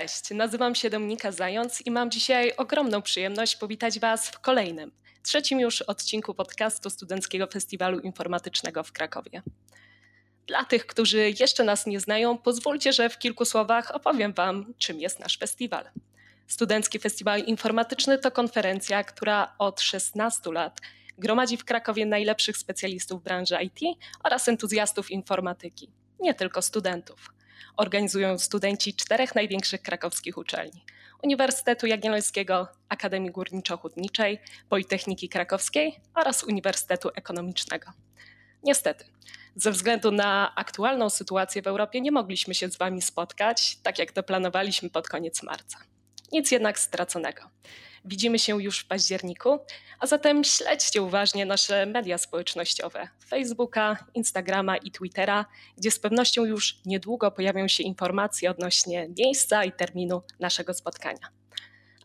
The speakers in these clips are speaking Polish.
Cześć, nazywam się Dominika Zając i mam dzisiaj ogromną przyjemność powitać Was w kolejnym, trzecim już odcinku podcastu Studenckiego Festiwalu Informatycznego w Krakowie. Dla tych, którzy jeszcze nas nie znają, pozwólcie, że w kilku słowach opowiem Wam, czym jest nasz festiwal. Studencki Festiwal Informatyczny to konferencja, która od 16 lat gromadzi w Krakowie najlepszych specjalistów branży IT oraz entuzjastów informatyki, nie tylko studentów organizują studenci czterech największych krakowskich uczelni. Uniwersytetu Jagiellońskiego, Akademii Górniczo-Hutniczej, Politechniki Krakowskiej oraz Uniwersytetu Ekonomicznego. Niestety, ze względu na aktualną sytuację w Europie nie mogliśmy się z Wami spotkać, tak jak to planowaliśmy pod koniec marca. Nic jednak straconego. Widzimy się już w październiku, a zatem śledźcie uważnie nasze media społecznościowe Facebooka, Instagrama i Twittera, gdzie z pewnością już niedługo pojawią się informacje odnośnie miejsca i terminu naszego spotkania.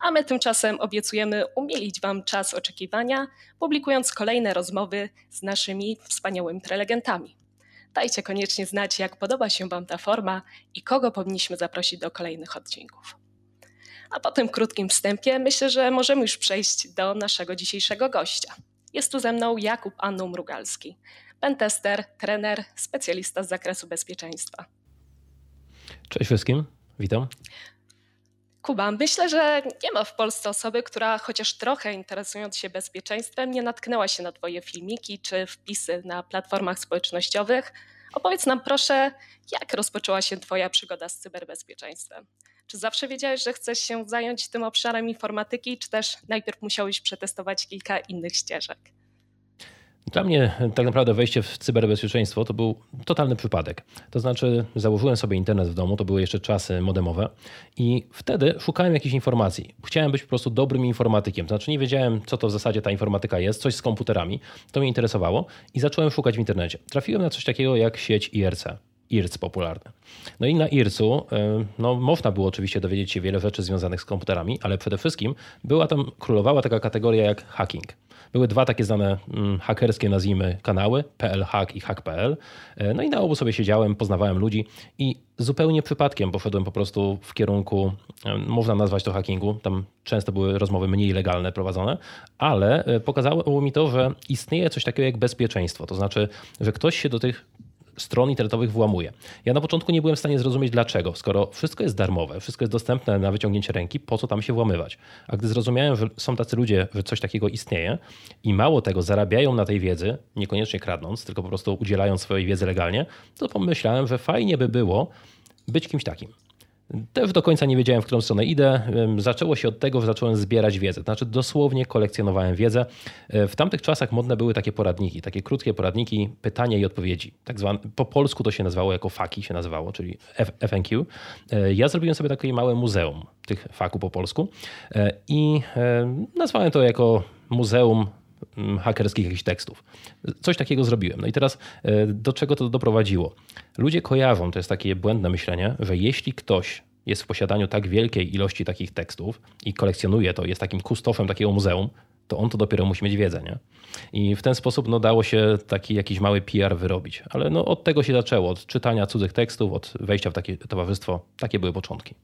A my tymczasem obiecujemy umilić Wam czas oczekiwania, publikując kolejne rozmowy z naszymi wspaniałymi prelegentami. Dajcie koniecznie znać, jak podoba się Wam ta forma i kogo powinniśmy zaprosić do kolejnych odcinków. A po tym krótkim wstępie myślę, że możemy już przejść do naszego dzisiejszego gościa. Jest tu ze mną Jakub Anną Mrugalski, pentester, trener, specjalista z zakresu bezpieczeństwa. Cześć wszystkim, witam. Kuba, myślę, że nie ma w Polsce osoby, która chociaż trochę interesując się bezpieczeństwem, nie natknęła się na Twoje filmiki czy wpisy na platformach społecznościowych. Opowiedz nam proszę, jak rozpoczęła się Twoja przygoda z cyberbezpieczeństwem? Czy zawsze wiedziałeś, że chcesz się zająć tym obszarem informatyki, czy też najpierw musiałeś przetestować kilka innych ścieżek? Dla mnie tak naprawdę wejście w cyberbezpieczeństwo to był totalny przypadek. To znaczy, założyłem sobie internet w domu, to były jeszcze czasy modemowe, i wtedy szukałem jakichś informacji. Chciałem być po prostu dobrym informatykiem. To znaczy, nie wiedziałem, co to w zasadzie ta informatyka jest, coś z komputerami. To mnie interesowało i zacząłem szukać w internecie. Trafiłem na coś takiego jak sieć IRC. IRC popularny. No i na IRC-u e, no, można było oczywiście dowiedzieć się wiele rzeczy związanych z komputerami, ale przede wszystkim była tam, królowała taka kategoria jak hacking. Były dwa takie znane mm, hakerskie, nazwijmy, kanały, PL Hack i Hack.pl. E, no i na obu sobie siedziałem, poznawałem ludzi i zupełnie przypadkiem poszedłem po prostu w kierunku, e, można nazwać to hackingu, tam często były rozmowy mniej legalne prowadzone, ale pokazało mi to, że istnieje coś takiego jak bezpieczeństwo. To znaczy, że ktoś się do tych stron internetowych włamuje. Ja na początku nie byłem w stanie zrozumieć dlaczego, skoro wszystko jest darmowe, wszystko jest dostępne na wyciągnięcie ręki, po co tam się włamywać. A gdy zrozumiałem, że są tacy ludzie, że coś takiego istnieje i mało tego, zarabiają na tej wiedzy, niekoniecznie kradnąc, tylko po prostu udzielając swojej wiedzy legalnie, to pomyślałem, że fajnie by było być kimś takim. Też do końca nie wiedziałem, w którą stronę idę. Zaczęło się od tego, że zacząłem zbierać wiedzę. Znaczy dosłownie kolekcjonowałem wiedzę. E, w tamtych czasach modne były takie poradniki, takie krótkie poradniki, pytania i odpowiedzi. Tak zwane, po polsku to się nazywało jako faki, się nazywało, czyli FNQ. E, ja zrobiłem sobie takie małe muzeum tych faku po polsku e, i nazwałem to jako muzeum hakerskich jakichś tekstów. Coś takiego zrobiłem. No i teraz do czego to doprowadziło? Ludzie kojarzą, to jest takie błędne myślenie, że jeśli ktoś jest w posiadaniu tak wielkiej ilości takich tekstów i kolekcjonuje to, jest takim kustoszem takiego muzeum, to on to dopiero musi mieć wiedzę. Nie? I w ten sposób no, dało się taki jakiś mały PR wyrobić. Ale no, od tego się zaczęło, od czytania cudzych tekstów, od wejścia w takie towarzystwo. Takie były początki.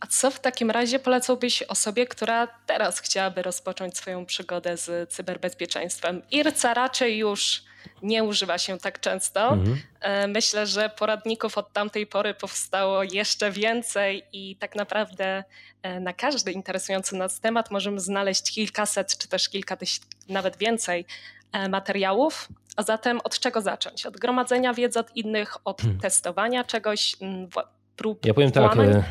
A co w takim razie polecałbyś osobie, która teraz chciałaby rozpocząć swoją przygodę z cyberbezpieczeństwem? IRCA raczej już nie używa się tak często. Mhm. E, myślę, że poradników od tamtej pory powstało jeszcze więcej i tak naprawdę e, na każdy interesujący nas temat możemy znaleźć kilkaset czy też kilka tysięcy, nawet więcej e, materiałów. A zatem od czego zacząć? Od gromadzenia wiedzy od innych, od hmm. testowania czegoś, prób Ja powiem tak, tak,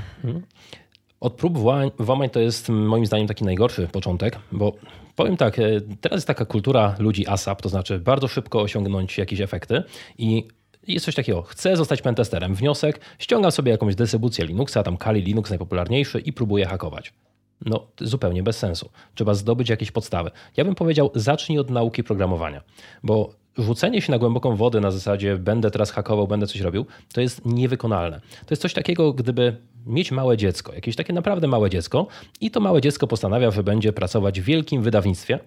od prób włamań to jest moim zdaniem taki najgorszy początek, bo powiem tak, e, teraz jest taka kultura ludzi ASAP, to znaczy bardzo szybko osiągnąć jakieś efekty i jest coś takiego, chcę zostać pentesterem. Wniosek, ściągam sobie jakąś dystrybucję Linuxa, tam Kali Linux najpopularniejszy i próbuję hakować. No, zupełnie bez sensu. Trzeba zdobyć jakieś podstawy. Ja bym powiedział, zacznij od nauki programowania, bo rzucenie się na głęboką wodę na zasadzie będę teraz hakował, będę coś robił, to jest niewykonalne. To jest coś takiego, gdyby mieć małe dziecko, jakieś takie naprawdę małe dziecko i to małe dziecko postanawia, że będzie pracować w wielkim wydawnictwie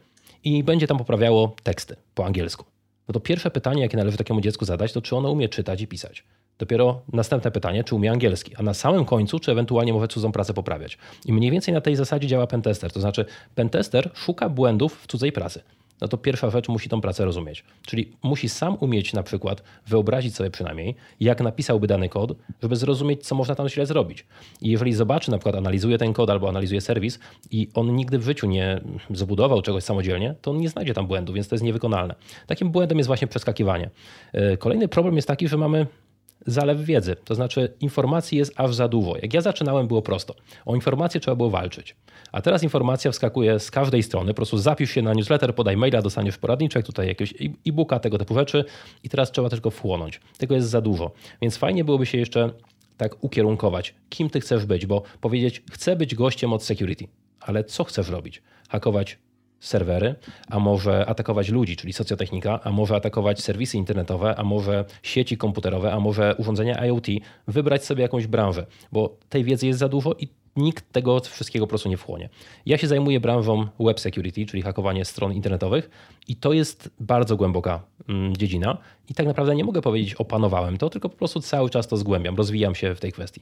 i będzie tam poprawiało teksty po angielsku. No to pierwsze pytanie, jakie należy takiemu dziecku zadać, to czy ono umie czytać i pisać. Dopiero następne pytanie, czy umie angielski, a na samym końcu, czy ewentualnie może cudzą pracę poprawiać. I mniej więcej na tej zasadzie działa pentester. To znaczy, pentester szuka błędów w cudzej pracy no to pierwsza rzecz musi tą pracę rozumieć. Czyli musi sam umieć na przykład wyobrazić sobie przynajmniej, jak napisałby dany kod, żeby zrozumieć, co można tam źle zrobić. I jeżeli zobaczy, na przykład analizuje ten kod albo analizuje serwis i on nigdy w życiu nie zbudował czegoś samodzielnie, to on nie znajdzie tam błędu, więc to jest niewykonalne. Takim błędem jest właśnie przeskakiwanie. E, kolejny problem jest taki, że mamy zalew wiedzy. To znaczy informacji jest aż za dużo. Jak ja zaczynałem, było prosto. O informacje trzeba było walczyć. A teraz informacja wskakuje z każdej strony. Po prostu zapisz się na newsletter, podaj maila, dostaniesz poradniczek, tutaj jakiegoś e-booka, tego typu rzeczy i teraz trzeba też go wchłonąć. Tego jest za dużo. Więc fajnie byłoby się jeszcze tak ukierunkować, kim ty chcesz być, bo powiedzieć, chcę być gościem od security, ale co chcesz robić? Hakować serwery, a może atakować ludzi, czyli socjotechnika, a może atakować serwisy internetowe, a może sieci komputerowe, a może urządzenia IoT, wybrać sobie jakąś branżę, bo tej wiedzy jest za dużo i nikt tego wszystkiego po prostu nie wchłonie. Ja się zajmuję branżą web security, czyli hakowanie stron internetowych i to jest bardzo głęboka mm, dziedzina i tak naprawdę nie mogę powiedzieć opanowałem to, tylko po prostu cały czas to zgłębiam, rozwijam się w tej kwestii.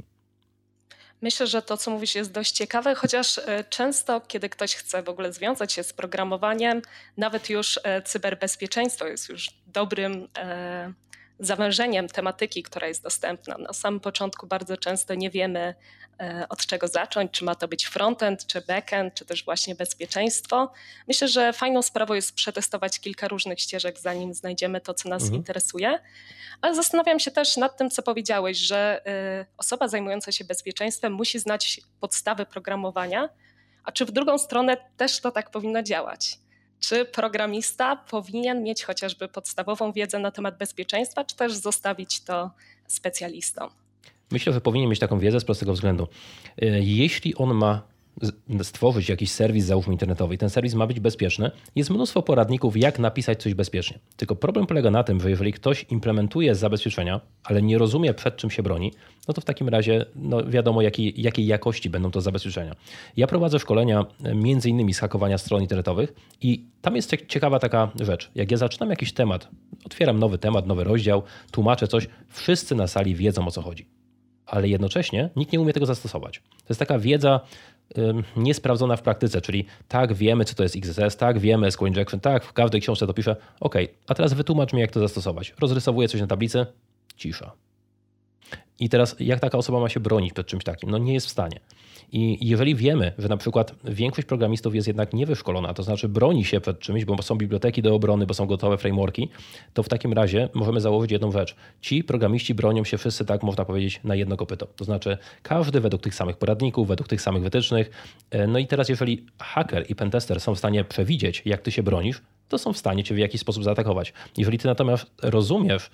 Myślę, że to, co mówisz, jest dość ciekawe, chociaż e, często, kiedy ktoś chce w ogóle związać się z programowaniem, nawet już e, cyberbezpieczeństwo jest już dobrym e, zawężeniem tematyki, która jest dostępna. Na samym początku bardzo często nie wiemy, e, od czego zacząć, czy ma to być frontend, czy backend, czy też właśnie bezpieczeństwo. Myślę, że fajną sprawą jest przetestować kilka różnych ścieżek, zanim znajdziemy to, co nas mhm. interesuje. Ale zastanawiam się też nad tym, co powiedziałeś, że e, osoba zajmująca się bezpieczeństwem musi znać podstawy programowania, a czy w drugą stronę też to tak powinno działać? Czy programista powinien mieć chociażby podstawową wiedzę na temat bezpieczeństwa, czy też zostawić to specjalistom? Myślę, że powinien mieć taką wiedzę z prostego względu. E, jeśli on ma stworzyć jakiś serwis, załóżmy internetowy, i ten serwis ma być bezpieczny, jest mnóstwo poradników, jak napisać coś bezpiecznie. Tylko problem polega na tym, że jeżeli ktoś implementuje zabezpieczenia, ale nie rozumie przed czym się broni, no to w takim razie no wiadomo, jakiej, jakiej jakości będą to zabezpieczenia. Ja prowadzę szkolenia e, między innymi z hakowania stron internetowych i tam jest ciekawa taka rzecz. Jak ja zaczynam jakiś temat, otwieram nowy temat, nowy rozdział, tłumaczę coś, wszyscy na sali wiedzą o co chodzi ale jednocześnie nikt nie umie tego zastosować. To jest taka wiedza niesprawdzona w praktyce, czyli tak, wiemy, co to jest XSS, tak, wiemy SQL Injection, tak, w każdej książce to piszę, ok, a teraz wytłumacz mi, jak to zastosować. Rozrysowuję coś na tablicy, cisza. I teraz jak taka osoba ma się bronić przed czymś takim? No nie jest w stanie. I jeżeli wiemy, że na przykład większość programistów jest jednak niewyszkolona, to znaczy broni się przed czymś, bo są biblioteki do obrony, bo są gotowe frameworki, to w takim razie możemy założyć jedną rzecz. Ci programiści bronią się wszyscy, tak można powiedzieć, na jedno kopyto. To znaczy każdy według tych samych poradników, według tych samych wytycznych. E, no i teraz jeżeli haker i pentester są w stanie przewidzieć, jak ty się bronisz, to są w stanie cię w jakiś sposób zaatakować. Jeżeli ty natomiast rozumiesz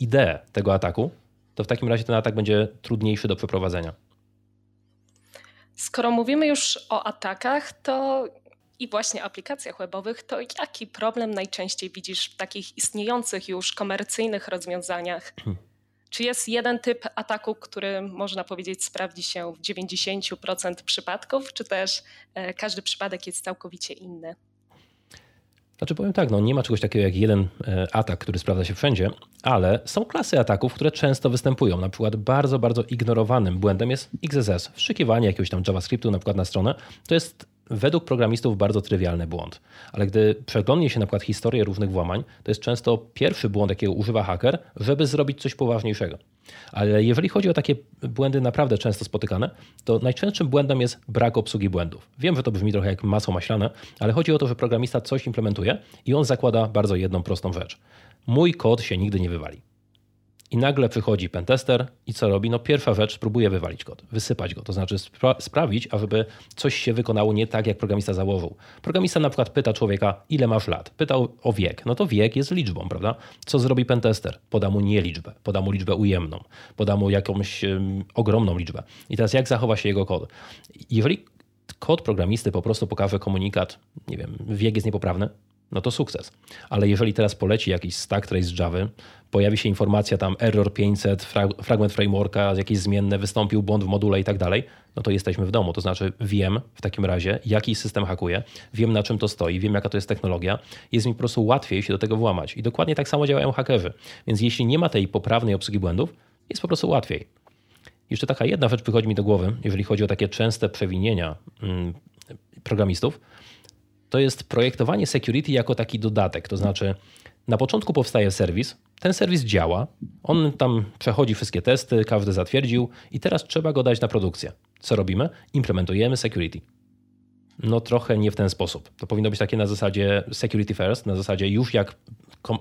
ideę tego ataku, to w takim razie ten atak będzie trudniejszy do przeprowadzenia. Skoro mówimy już o atakach, to i właśnie aplikacjach webowych, to jaki problem najczęściej widzisz w takich istniejących już komercyjnych rozwiązaniach? Hmm. Czy jest jeden typ ataku, który można powiedzieć sprawdzi się w 90% przypadków, czy też e, każdy przypadek jest całkowicie inny? Znaczy powiem tak, no nie ma czegoś takiego jak jeden e, atak, który sprawdza się wszędzie, ale są klasy ataków, które często występują. Na przykład bardzo, bardzo ignorowanym błędem jest XSS. Wszykiwanie jakiegoś tam JavaScriptu na przykład na stronę to jest według programistów bardzo trywialny błąd. Ale gdy przeglądnie się na przykład historię różnych włamań, to jest często pierwszy błąd, jakiego używa haker, żeby zrobić coś poważniejszego. Ale jeżeli chodzi o takie błędy naprawdę często spotykane, to najczęstszym błędem jest brak obsługi błędów. Wiem, że to brzmi trochę jak masło maślane, ale chodzi o to, że programista coś implementuje i on zakłada bardzo jedną prostą rzecz. Mój kod się nigdy nie wywali. I nagle przychodzi pentester i co robi? No pierwsza rzecz, próbuje wywalić kod, wysypać go, to znaczy spra sprawić, ażeby coś się wykonało nie tak, jak programista założył. Programista na przykład pyta człowieka, ile masz lat? Pytał o wiek. No to wiek jest liczbą, prawda? Co zrobi pentester? Poda mu nie liczbę, poda mu liczbę ujemną, poda mu jakąś ogromną liczbę. I teraz jak zachowa się jego kod? Jeżeli kod programisty po prostu pokaże komunikat, nie wiem, wiek jest niepoprawny, no to sukces. Ale jeżeli teraz poleci jakiś stack trace z Java, pojawi się informacja tam error 500, fragment frameworka, jakieś zmienne, wystąpił błąd w module i tak dalej, no to jesteśmy w domu. To znaczy wiem w takim razie, jaki system hakuje, wiem na czym to stoi, wiem jaka to jest technologia, jest mi po prostu łatwiej się do tego włamać. I dokładnie tak samo działają hakerzy. Więc jeśli nie ma tej poprawnej obsługi błędów, jest po prostu łatwiej. Jeszcze taka jedna rzecz przychodzi mi do głowy, jeżeli chodzi o takie częste przewinienia mm, programistów, to jest projektowanie security jako taki dodatek. To znaczy, na początku powstaje serwis, ten serwis działa, on tam przechodzi wszystkie testy, każdy zatwierdził i teraz trzeba go dać na produkcję. Co robimy? Implementujemy security. No trochę nie w ten sposób. To powinno być takie na zasadzie security first, na zasadzie już jak,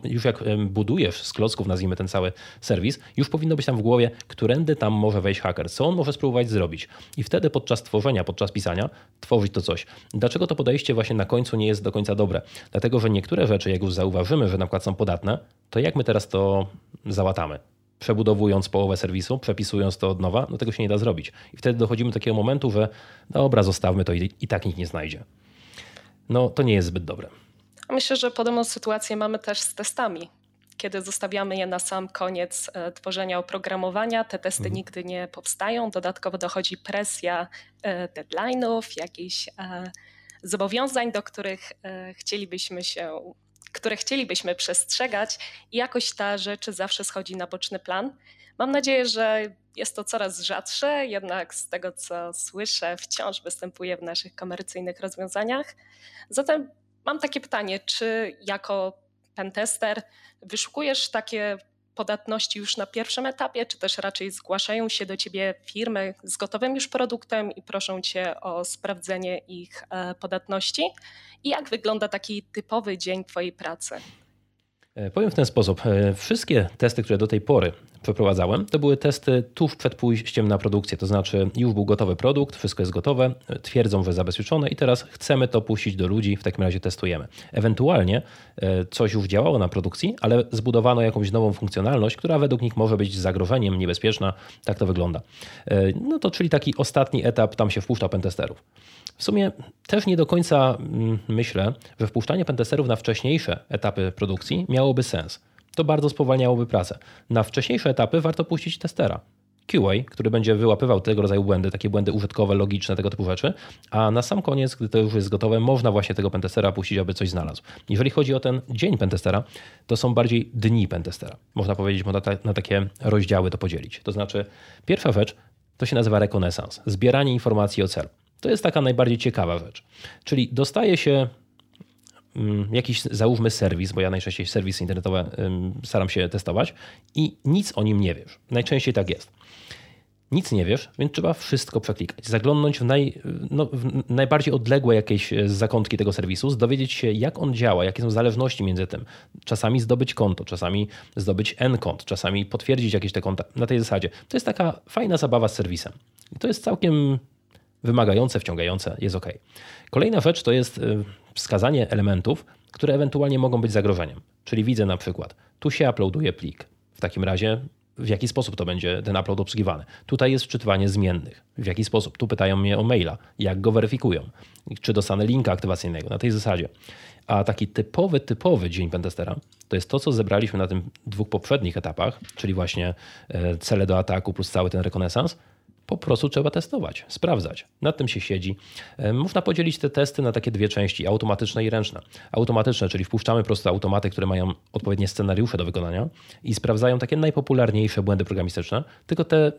już jak budujesz z klocków, nazwijmy ten cały serwis, już powinno być tam w głowie, którędy tam może wejść haker, co on może spróbować zrobić. I wtedy podczas tworzenia, podczas pisania, tworzyć to coś. Dlaczego to podejście właśnie na końcu nie jest do końca dobre? Dlatego, że niektóre rzeczy, jak już zauważymy, że na przykład są podatne, to jak my teraz to załatamy? Przebudowując połowę serwisu, przepisując to od nowa, no tego się nie da zrobić. I wtedy dochodzimy do takiego momentu, że dobra, zostawmy to i, i tak nikt nie znajdzie. No to nie jest zbyt dobre. Myślę, że podobną sytuację mamy też z testami. Kiedy zostawiamy je na sam koniec e, tworzenia oprogramowania, te testy mhm. nigdy nie powstają. Dodatkowo dochodzi presja e, deadline'ów, jakichś e, zobowiązań, do których chcielibyśmy się które chcielibyśmy przestrzegać i jakoś ta rzecz zawsze schodzi na boczny plan. Mam nadzieję, że jest to coraz rzadsze, jednak z tego co słyszę, wciąż występuje w naszych komercyjnych rozwiązaniach. Zatem mam takie pytanie, czy jako pentester wyszukujesz takie podatności już na pierwszym etapie, czy też raczej zgłaszają się do ciebie firmy z gotowym już produktem i proszą cię o sprawdzenie ich e, podatności? I jak wygląda taki typowy dzień twojej pracy? E, powiem w ten sposób. E, wszystkie testy, które do tej pory przeprowadzałem, to były testy tuż przed pójściem na produkcję. To znaczy, już był gotowy produkt, wszystko jest gotowe, twierdzą, że zabezpieczone i teraz chcemy to puścić do ludzi, w takim razie testujemy. Ewentualnie e, coś już działało na produkcji, ale zbudowano jakąś nową funkcjonalność, która według nich może być zagrożeniem, niebezpieczna. Tak to wygląda. No to czyli taki ostatni etap, tam się wpuszcza pentesterów. W sumie też nie do końca mm, myślę, że wpuszczanie pentesterów na wcześniejsze etapy produkcji miałoby sens. To bardzo spowalniałoby pracę. Na wcześniejsze etapy warto puścić testera. QA, który będzie wyłapywał tego rodzaju błędy, takie błędy użytkowe, logiczne, tego typu rzeczy, a na sam koniec, gdy to już jest gotowe, można właśnie tego pentestera puścić, aby coś znalazł. Jeżeli chodzi o ten dzień pentestera, to są bardziej dni pentestera. Można powiedzieć, można na takie rozdziały to podzielić. To znaczy, pierwsza rzecz to się nazywa rekonesans, zbieranie informacji o celu. To jest taka najbardziej ciekawa rzecz. Czyli dostaje się mm, jakiś, załóżmy, serwis, bo ja najczęściej serwisy internetowe staram się testować i nic o nim nie wiesz. Najczęściej tak jest. Nic nie wiesz, więc trzeba wszystko przeklikać, zaglądnąć w, naj, no, w najbardziej odległe jakieś e, zakątki tego serwisu, dowiedzieć się, jak on działa, jakie są zależności między tym. Czasami zdobyć konto, czasami zdobyć N-kont, czasami potwierdzić jakieś te konta na tej zasadzie. To jest taka fajna zabawa z serwisem. I to jest całkiem wymagające, wciągające, jest ok. Kolejna rzecz to jest y, wskazanie elementów, które ewentualnie mogą być zagrożeniem. Czyli widzę na przykład, tu się uploaduje plik. W takim razie w jaki sposób to będzie ten upload obsługiwany. Tutaj jest wczytywanie zmiennych. W jaki sposób? Tu pytają mnie o maila, jak go weryfikują, czy dostanę linka aktywacyjnego na tej zasadzie. A taki typowy, typowy dzień pentestera to jest to, co zebraliśmy na tym dwóch poprzednich etapach, czyli właśnie e, cele do ataku plus cały ten rekonesans, po prostu trzeba testować, sprawdzać. Nad tym się siedzi. E, można podzielić te testy na takie dwie części, automatyczne i ręczne. Automatyczne, czyli wpuszczamy po prostu automaty, które mają odpowiednie scenariusze do wykonania i sprawdzają takie najpopularniejsze błędy programistyczne, tylko te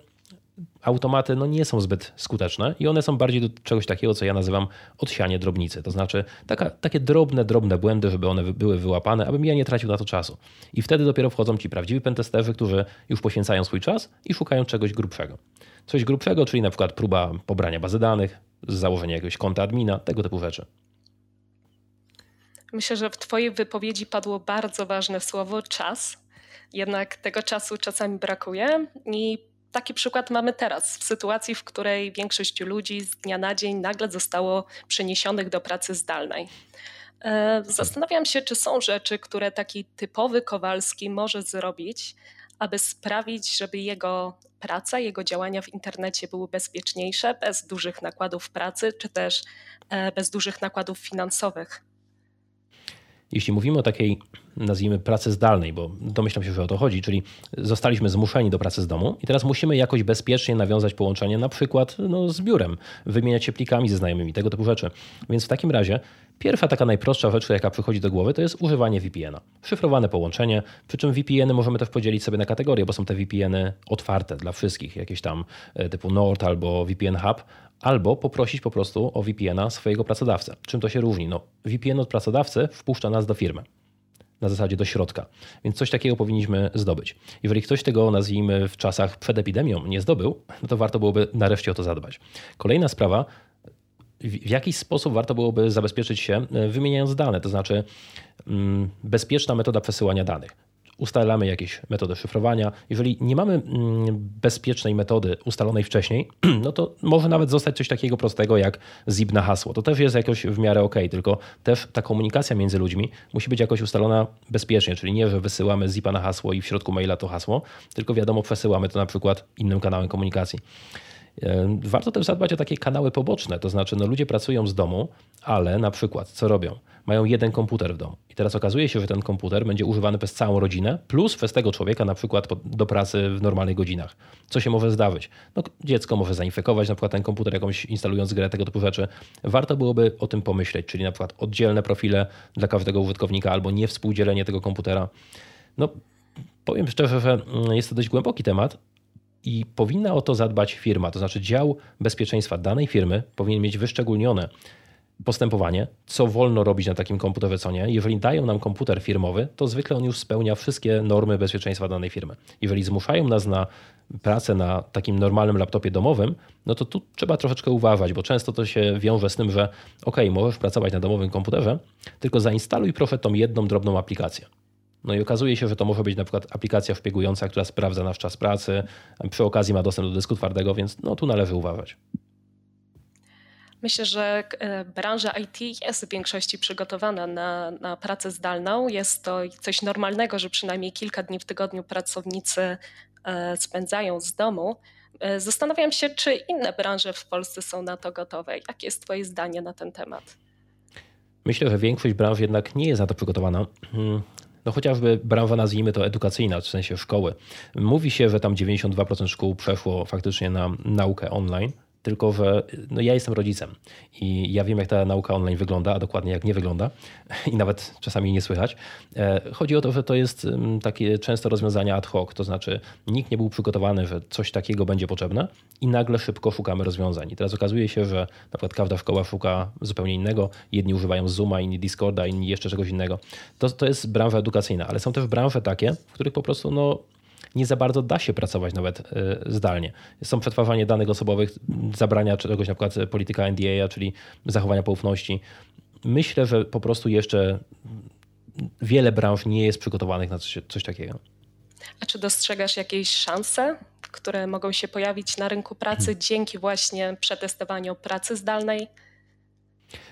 automaty no, nie są zbyt skuteczne i one są bardziej do czegoś takiego, co ja nazywam odsianie drobnicy. To znaczy taka, takie drobne, drobne błędy, żeby one były wyłapane, abym ja nie tracił na to czasu. I wtedy dopiero wchodzą ci prawdziwi pentesterzy, którzy już poświęcają swój czas i szukają czegoś grubszego. Coś grubszego, czyli na przykład próba pobrania bazy danych, założenia jakiegoś konta admina, tego typu rzeczy. Myślę, że w Twojej wypowiedzi padło bardzo ważne słowo czas. Jednak tego czasu czasami brakuje i taki przykład mamy teraz, w sytuacji, w której większość ludzi z dnia na dzień nagle zostało przeniesionych do pracy zdalnej. E, zastanawiam się, czy są rzeczy, które taki typowy Kowalski może zrobić, aby sprawić, żeby jego praca, jego działania w internecie były bezpieczniejsze, bez dużych nakładów pracy, czy też e, bez dużych nakładów finansowych. Jeśli mówimy o takiej nazwijmy, pracy zdalnej, bo domyślam się, że o to chodzi, czyli zostaliśmy zmuszeni do pracy z domu i teraz musimy jakoś bezpiecznie nawiązać połączenie, na przykład no, z biurem, wymieniać się plikami ze znajomymi, tego typu rzeczy. Więc w takim razie Pierwsza taka najprostsza rzecz, jaka przychodzi do głowy, to jest używanie VPN-a. Szyfrowane połączenie, przy czym VPN-y możemy też podzielić sobie na kategorie, bo są te VPN-y otwarte dla wszystkich, jakieś tam e, typu Nord albo VPN Hub, albo poprosić po prostu o VPN-a swojego pracodawcę. Czym to się różni? No, VPN od pracodawcy wpuszcza nas do firmy na zasadzie do środka. Więc coś takiego powinniśmy zdobyć. Jeżeli ktoś tego, nazwijmy, w czasach przed epidemią nie zdobył, no to warto byłoby nareszcie o to zadbać. Kolejna sprawa w jakiś sposób warto byłoby zabezpieczyć się, e, wymieniając dane, to znaczy mm, bezpieczna metoda przesyłania danych. Ustalamy jakieś metody szyfrowania. Jeżeli nie mamy mm, bezpiecznej metody ustalonej wcześniej, no to może nawet zostać coś takiego prostego jak zip na hasło. To też jest jakoś w miarę ok, tylko też ta komunikacja między ludźmi musi być jakoś ustalona bezpiecznie, czyli nie, że wysyłamy zipa na hasło i w środku maila to hasło, tylko wiadomo, przesyłamy to na przykład innym kanałem komunikacji. Warto też zadbać o takie kanały poboczne, to znaczy no, ludzie pracują z domu, ale na przykład co robią? Mają jeden komputer w domu i teraz okazuje się, że ten komputer będzie używany przez całą rodzinę, plus przez tego człowieka na przykład do pracy w normalnych godzinach. Co się może zdarzyć? No, dziecko może zainfekować na przykład ten komputer jakąś instalując grę, tego typu rzeczy. Warto byłoby o tym pomyśleć, czyli na przykład oddzielne profile dla każdego użytkownika albo nie współdzielenie tego komputera. No, powiem szczerze, że mm, jest to dość głęboki temat, i powinna o to zadbać firma, to znaczy dział bezpieczeństwa danej firmy powinien mieć wyszczególnione postępowanie, co wolno robić na takim komputerze, co nie. Jeżeli dają nam komputer firmowy, to zwykle on już spełnia wszystkie normy bezpieczeństwa danej firmy. Jeżeli zmuszają nas na pracę na takim normalnym laptopie domowym, no to tu trzeba troszeczkę uważać, bo często to się wiąże z tym, że ok, możesz pracować na domowym komputerze, tylko zainstaluj proszę tą jedną drobną aplikację. No i okazuje się, że to może być na przykład aplikacja szpiegująca, która sprawdza nasz czas pracy, przy okazji ma dostęp do dysku twardego, więc no tu należy uważać. Myślę, że e, branża IT jest w większości przygotowana na, na pracę zdalną. Jest to coś normalnego, że przynajmniej kilka dni w tygodniu pracownicy e, spędzają z domu. E, zastanawiam się, czy inne branże w Polsce są na to gotowe. Jakie jest Twoje zdanie na ten temat? Myślę, że większość branż jednak nie jest na to przygotowana. No chociażby branża, nazwijmy to edukacyjna, w sensie szkoły. Mówi się, że tam 92% szkół przeszło faktycznie na naukę online tylko że no ja jestem rodzicem i ja wiem, jak ta nauka online wygląda, a dokładnie jak nie wygląda i nawet czasami nie słychać. E, chodzi o to, że to jest mm, takie często rozwiązania ad hoc, to znaczy nikt nie był przygotowany, że coś takiego będzie potrzebne i nagle szybko szukamy rozwiązań. I teraz okazuje się, że na przykład każda szkoła szuka zupełnie innego. Jedni używają Zooma, inni Discorda, inni jeszcze czegoś innego. To, to jest branża edukacyjna, ale są też branże takie, w których po prostu no, nie za bardzo da się pracować nawet e, zdalnie. Są przetwarzanie danych osobowych, zabrania czegoś, na przykład polityka NDA, czyli zachowania poufności. Myślę, że po prostu jeszcze wiele branż nie jest przygotowanych na coś, coś takiego. A czy dostrzegasz jakieś szanse, które mogą się pojawić na rynku pracy hmm. dzięki właśnie przetestowaniu pracy zdalnej?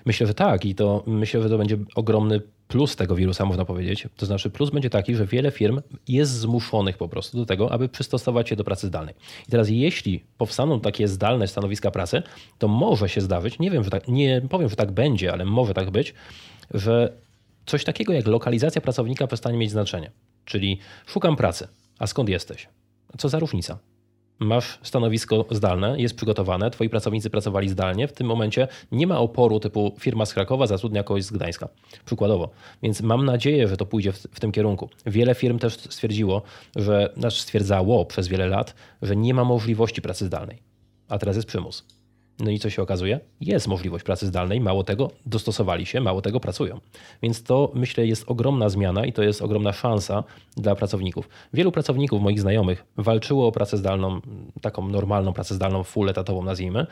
Myślę, że tak i to myślę, że to będzie ogromny plus tego wirusa, można powiedzieć. To znaczy, plus będzie taki, że wiele firm jest zmuszonych po prostu do tego, aby przystosować się do pracy zdalnej. I teraz, jeśli powstaną takie zdalne stanowiska pracy, to może się zdarzyć, nie wiem, że tak, nie powiem, że tak będzie, ale może tak być, że coś takiego jak lokalizacja pracownika przestanie mieć znaczenie. Czyli szukam pracy, a skąd jesteś? Co za różnica? Masz stanowisko zdalne, jest przygotowane, twoi pracownicy pracowali zdalnie, w tym momencie nie ma oporu typu firma z Krakowa zatrudnia kogoś z Gdańska, przykładowo. Więc mam nadzieję, że to pójdzie w, w tym kierunku. Wiele firm też stwierdziło, że, znaczy stwierdzało przez wiele lat, że nie ma możliwości pracy zdalnej, a teraz jest przymus. No i co się okazuje? Jest możliwość pracy zdalnej, mało tego, dostosowali się, mało tego pracują. Więc to myślę jest ogromna zmiana i to jest ogromna szansa dla pracowników. Wielu pracowników moich znajomych walczyło o pracę zdalną, taką normalną pracę zdalną, full etatową nazwijmy.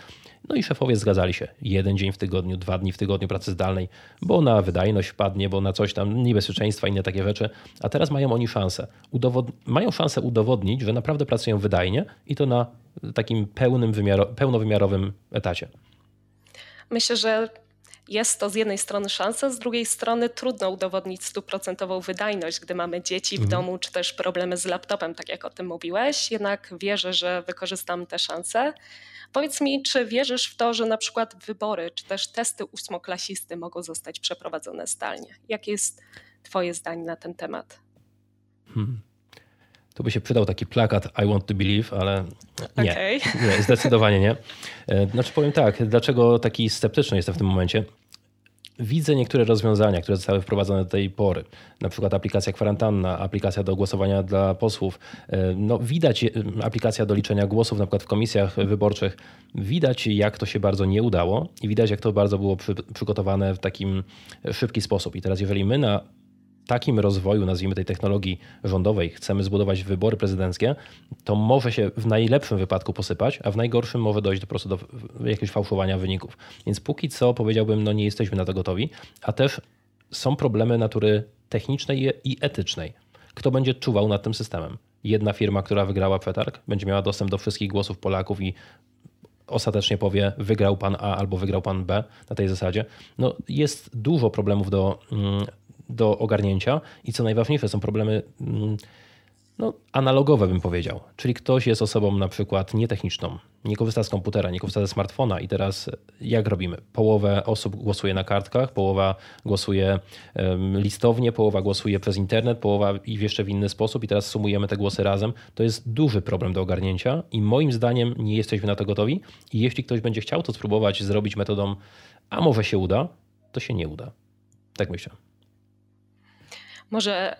No i szefowie zgadzali się. Jeden dzień w tygodniu, dwa dni w tygodniu pracy zdalnej, bo na wydajność padnie, bo na coś tam, niebezpieczeństwa, inne takie rzeczy. A teraz mają oni szansę. Udowod mają szansę udowodnić, że naprawdę pracują wydajnie i to na takim pełnym wymiaro, pełnowymiarowym etacie? Myślę, że jest to z jednej strony szansa, z drugiej strony trudno udowodnić stuprocentową wydajność, gdy mamy dzieci w mhm. domu, czy też problemy z laptopem, tak jak o tym mówiłeś. Jednak wierzę, że wykorzystam te szanse. Powiedz mi, czy wierzysz w to, że na przykład wybory, czy też testy ósmoklasisty mogą zostać przeprowadzone zdalnie? Jak jest Twoje zdanie na ten temat? Hmm. To by się przydał taki plakat I want to believe, ale nie, okay. nie zdecydowanie nie. E, znaczy powiem tak, dlaczego taki sceptyczny jestem w tym momencie? widzę niektóre rozwiązania, które zostały wprowadzone do tej pory. Na przykład aplikacja kwarantanna, aplikacja do głosowania dla posłów. E, no, widać e, aplikacja do liczenia głosów, na przykład w komisjach wyborczych. Widać, jak to się bardzo nie udało i widać, jak to bardzo było przy, przygotowane w takim szybki sposób. I teraz, jeżeli my na takim rozwoju, nazwijmy tej technologii rządowej, chcemy zbudować wybory prezydenckie, to może się w najlepszym wypadku posypać, a w najgorszym może dojść do, po prostu do jakiegoś fałszowania wyników. Więc póki co powiedziałbym, no nie jesteśmy na to gotowi, a też są problemy natury technicznej i etycznej. Kto będzie czuwał nad tym systemem? Jedna firma, która wygrała przetarg, będzie miała dostęp do wszystkich głosów Polaków i ostatecznie powie, wygrał pan A albo wygrał pan B na tej zasadzie. No, jest dużo problemów do mm, do ogarnięcia i co najważniejsze są problemy mm, no, analogowe, bym powiedział. Czyli ktoś jest osobą na przykład nietechniczną, nie korzysta z komputera, nie korzysta ze smartfona i teraz jak robimy? Połowę osób głosuje na kartkach, połowa głosuje listownie, połowa głosuje przez internet, połowa i jeszcze w inny sposób i teraz sumujemy te głosy razem. To jest duży problem do ogarnięcia i moim zdaniem nie jesteśmy na to gotowi i jeśli ktoś będzie chciał to spróbować zrobić metodą, a może się uda, to się nie uda. Tak myślę. Może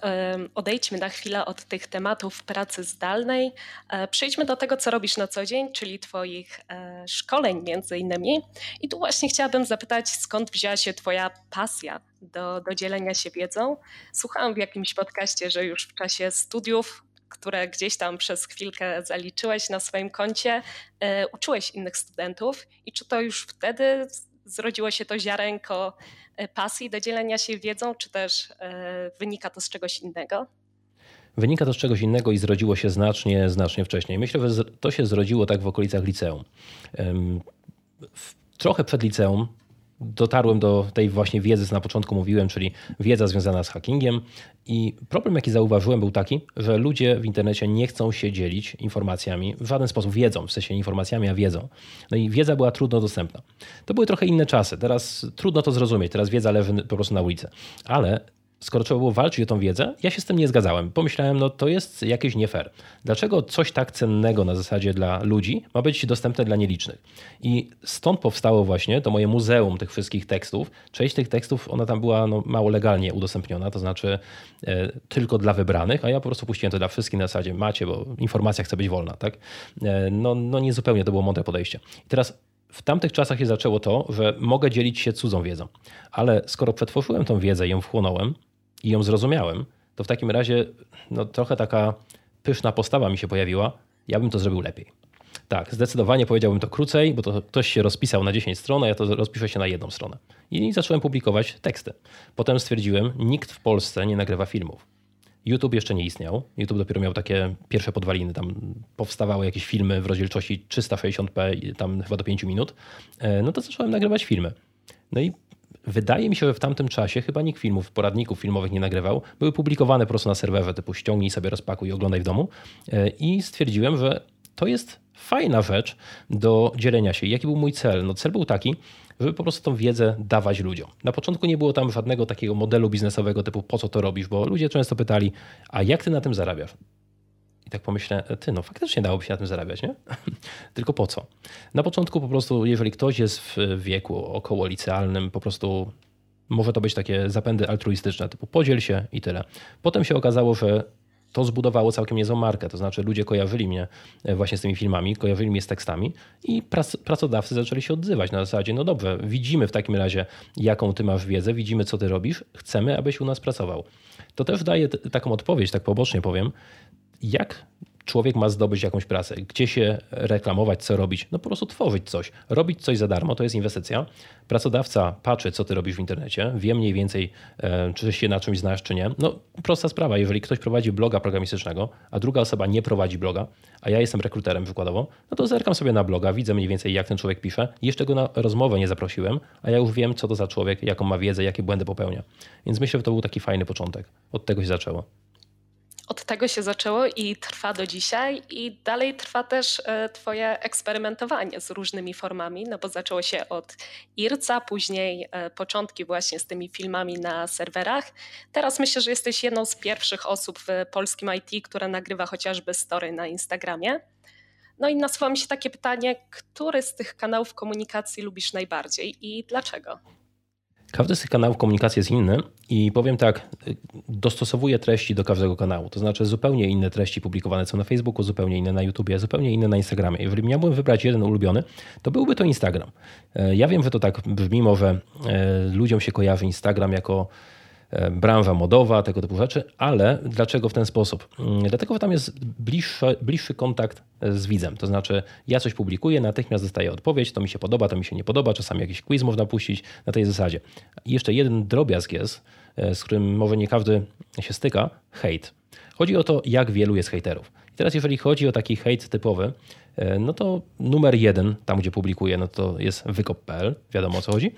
odejdźmy na chwilę od tych tematów pracy zdalnej. E, przejdźmy do tego, co robisz na co dzień, czyli Twoich e, szkoleń między innymi. I tu właśnie chciałabym zapytać, skąd wzięła się Twoja pasja do, do dzielenia się wiedzą? Słuchałam w jakimś podcaście, że już w czasie studiów które gdzieś tam przez chwilkę zaliczyłeś na swoim koncie, e, uczyłeś innych studentów i czy to już wtedy zrodziło się to ziarenko E, pasji do dzielenia się wiedzą, czy też e, wynika to z czegoś innego? Wynika to z czegoś innego i zrodziło się znacznie, znacznie wcześniej. Myślę, że to się zrodziło tak w okolicach liceum. Trochę przed liceum dotarłem do tej właśnie wiedzy, co na początku mówiłem, czyli wiedza związana z hackingiem. I problem, jaki zauważyłem, był taki, że ludzie w internecie nie chcą się dzielić informacjami w żaden sposób, wiedzą, w sensie informacjami, a wiedzą. No i wiedza była trudno dostępna. To były trochę inne czasy. Teraz trudno to zrozumieć, teraz wiedza leży po prostu na ulicy. Ale skoro trzeba było walczyć o tą wiedzę, ja się z tym nie zgadzałem. Pomyślałem, no to jest jakieś nie fair. Dlaczego coś tak cennego na zasadzie dla ludzi ma być dostępne dla nielicznych? I stąd powstało właśnie to moje muzeum tych wszystkich tekstów. Część tych tekstów, ona tam była no, mało legalnie udostępniona, to znaczy e, tylko dla wybranych, a ja po prostu puściłem to dla wszystkich na zasadzie macie, bo informacja chce być wolna, tak? E, no, no nie zupełnie to było mądre podejście. I teraz w tamtych czasach się zaczęło to, że mogę dzielić się cudzą wiedzą, ale skoro przetworzyłem tą wiedzę i ją wchłonąłem, i ją zrozumiałem, to w takim razie no, trochę taka pyszna postawa mi się pojawiła. Ja bym to zrobił lepiej. Tak, zdecydowanie powiedziałbym to krócej, bo to ktoś się rozpisał na 10 stron, a ja to rozpiszę się na jedną stronę. I zacząłem publikować teksty. Potem stwierdziłem, nikt w Polsce nie nagrywa filmów. YouTube jeszcze nie istniał. YouTube dopiero miał takie pierwsze podwaliny. Tam powstawały jakieś filmy w rozdzielczości 360p, tam chyba do 5 minut. E, no to zacząłem nagrywać filmy. No i wydaje mi się, że w tamtym czasie chyba nikt filmów, poradników filmowych nie nagrywał. Były publikowane po prostu na serwerze typu ściągnij sobie, rozpakuj i oglądaj w domu. E, I stwierdziłem, że to jest fajna rzecz do dzielenia się. Jaki był mój cel? No cel był taki, żeby po prostu tą wiedzę dawać ludziom. Na początku nie było tam żadnego takiego modelu biznesowego typu po co to robisz, bo ludzie często pytali, a jak ty na tym zarabiasz? Tak pomyślę, ty, no faktycznie dałoby się na tym zarabiać, nie? Tylko po co? Na początku po prostu, jeżeli ktoś jest w wieku około licealnym, po prostu może to być takie zapędy altruistyczne, typu podziel się i tyle. Potem się okazało, że to zbudowało całkiem niezłą markę. To znaczy ludzie kojarzyli mnie e, właśnie z tymi filmami, kojarzyli mnie z tekstami i prac, pracodawcy zaczęli się odzywać na zasadzie, no dobrze, widzimy w takim razie, jaką ty masz wiedzę, widzimy, co ty robisz, chcemy, abyś u nas pracował. To też daje taką odpowiedź, tak pobocznie powiem, jak człowiek ma zdobyć jakąś pracę, gdzie się reklamować, co robić, no po prostu tworzyć coś. Robić coś za darmo to jest inwestycja. Pracodawca patrzy, co ty robisz w internecie, wie mniej więcej, e, czy się na czymś znasz, czy nie. No prosta sprawa, jeżeli ktoś prowadzi bloga programistycznego, a druga osoba nie prowadzi bloga, a ja jestem rekruterem przykładowo, no to zerkam sobie na bloga, widzę mniej więcej, jak ten człowiek pisze. Jeszcze go na rozmowę nie zaprosiłem, a ja już wiem, co to za człowiek, jaką ma wiedzę, jakie błędy popełnia. Więc myślę, że to był taki fajny początek. Od tego się zaczęło. Od tego się zaczęło i trwa do dzisiaj i dalej trwa też e, twoje eksperymentowanie z różnymi formami, no bo zaczęło się od IRCA, później e, początki właśnie z tymi filmami na serwerach. Teraz myślę, że jesteś jedną z pierwszych osób w polskim IT, która nagrywa chociażby story na Instagramie. No i nasuwa mi się takie pytanie, który z tych kanałów komunikacji lubisz najbardziej i dlaczego? Każdy z tych kanałów komunikacji jest inny i powiem tak, dostosowuję treści do każdego kanału. To znaczy zupełnie inne treści publikowane są na Facebooku, zupełnie inne na YouTubie, zupełnie inne na Instagramie. Jeżeli miałbym wybrać jeden ulubiony, to byłby to Instagram. E, ja wiem, że to tak brzmi, może e, ludziom się kojarzy Instagram jako branża modowa, tego typu rzeczy, ale dlaczego w ten sposób? Mm, dlatego, tam jest bliższy, bliższy kontakt z widzem. To znaczy, ja coś publikuję, natychmiast dostaję odpowiedź, to mi się podoba, to mi się nie podoba, czasami jakiś quiz można puścić na tej zasadzie. I jeszcze jeden drobiazg jest, e, z którym może nie każdy się styka, hejt. Chodzi o to, jak wielu jest hejterów. I teraz, jeżeli chodzi o taki hejt typowy, e, no to numer jeden, tam gdzie publikuję, no to jest wykop.pl, wiadomo o co chodzi.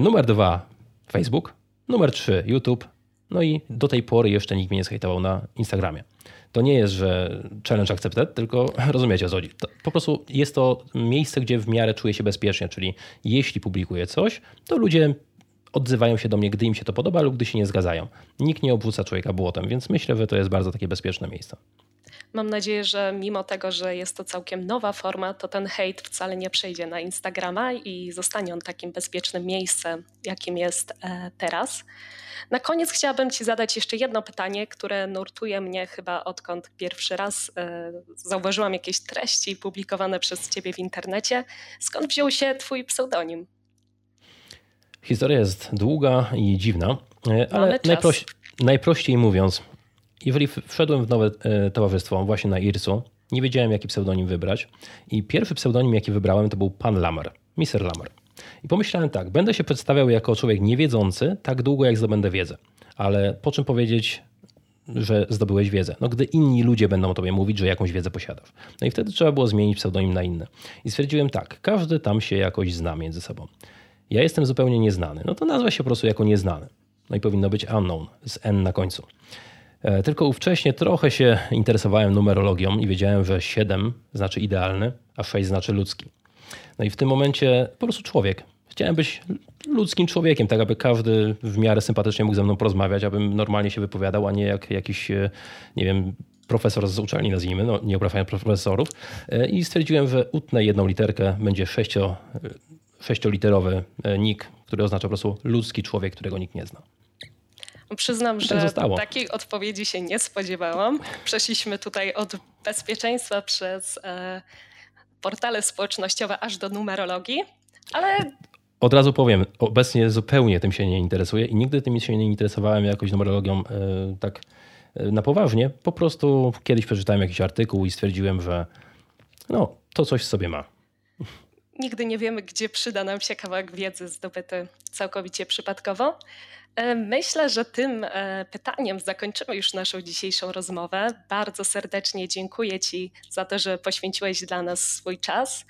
Numer dwa, Facebook. Numer 3 YouTube. No i do tej pory jeszcze nikt mnie nie zhejtował na Instagramie. To nie jest, że challenge accepted, tylko rozumiecie o co chodzi. Po prostu jest to miejsce, gdzie w miarę czuję się bezpiecznie, czyli jeśli publikuję coś, to ludzie odzywają się do mnie, gdy im się to podoba lub gdy się nie zgadzają. Nikt nie obwróca człowieka błotem, więc myślę, że to jest bardzo takie bezpieczne miejsce. Mam nadzieję, że mimo tego, że jest to całkiem nowa forma, to ten hejt wcale nie przejdzie na Instagrama i zostanie on takim bezpiecznym miejscem, jakim jest e, teraz. Na koniec chciałabym Ci zadać jeszcze jedno pytanie, które nurtuje mnie chyba odkąd pierwszy raz e, zauważyłam jakieś treści publikowane przez Ciebie w internecie. Skąd wziął się Twój pseudonim? Historia jest długa i dziwna, e, ale najproś, najprościej mówiąc, jeżeli wszedłem w nowe e, towarzystwo, właśnie na IRSU, nie wiedziałem, jaki pseudonim wybrać. I pierwszy pseudonim, jaki wybrałem, to był Pan Lammer, Mr. Lammer. I pomyślałem tak, będę się przedstawiał jako człowiek niewiedzący tak długo, jak zdobędę wiedzę. Ale po czym powiedzieć, że zdobyłeś wiedzę? No, gdy inni ludzie będą o tobie mówić, że jakąś wiedzę posiadasz. No i wtedy trzeba było zmienić pseudonim na inny. I stwierdziłem tak, każdy tam się jakoś zna między sobą. Ja jestem zupełnie nieznany. No to nazwa się po prostu jako nieznany. No i powinno być unknown z N na końcu. E, tylko ówcześnie trochę się interesowałem numerologią i wiedziałem, że 7 znaczy idealny, a 6 znaczy ludzki. No i w tym momencie po prostu człowiek. Chciałem być ludzkim człowiekiem, tak aby każdy w miarę sympatycznie mógł ze mną porozmawiać, abym normalnie się wypowiadał, a nie jak jakiś, e, nie wiem, profesor z uczelni, nazwijmy, no nie oprawiam profesorów. E, I stwierdziłem, że utnę jedną literkę, będzie sześcio, sześcioliterowy nick, który oznacza po prostu ludzki człowiek, którego nikt nie zna. Przyznam, tak że zostało. takiej odpowiedzi się nie spodziewałam. Przeszliśmy tutaj od bezpieczeństwa przez e, portale społecznościowe aż do numerologii, ale od razu powiem, obecnie zupełnie tym się nie interesuję i nigdy tym się nie interesowałem jakoś numerologią e, tak e, na poważnie. Po prostu kiedyś przeczytałem jakiś artykuł i stwierdziłem, że no, to coś sobie ma. Nigdy nie wiemy, gdzie przyda nam się kawałek wiedzy zdobyty całkowicie przypadkowo. E, myślę, że tym e, pytaniem zakończymy już naszą dzisiejszą rozmowę. Bardzo serdecznie dziękuję Ci za to, że poświęciłeś dla nas swój czas.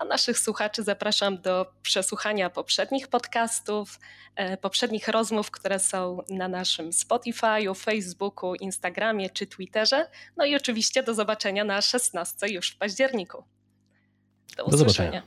A naszych słuchaczy zapraszam do przesłuchania poprzednich podcastów, e, poprzednich rozmów, które są na naszym Spotify'u, Facebooku, Instagramie czy Twitterze. No i oczywiście do zobaczenia na 16 już w październiku. Do, do zobaczenia.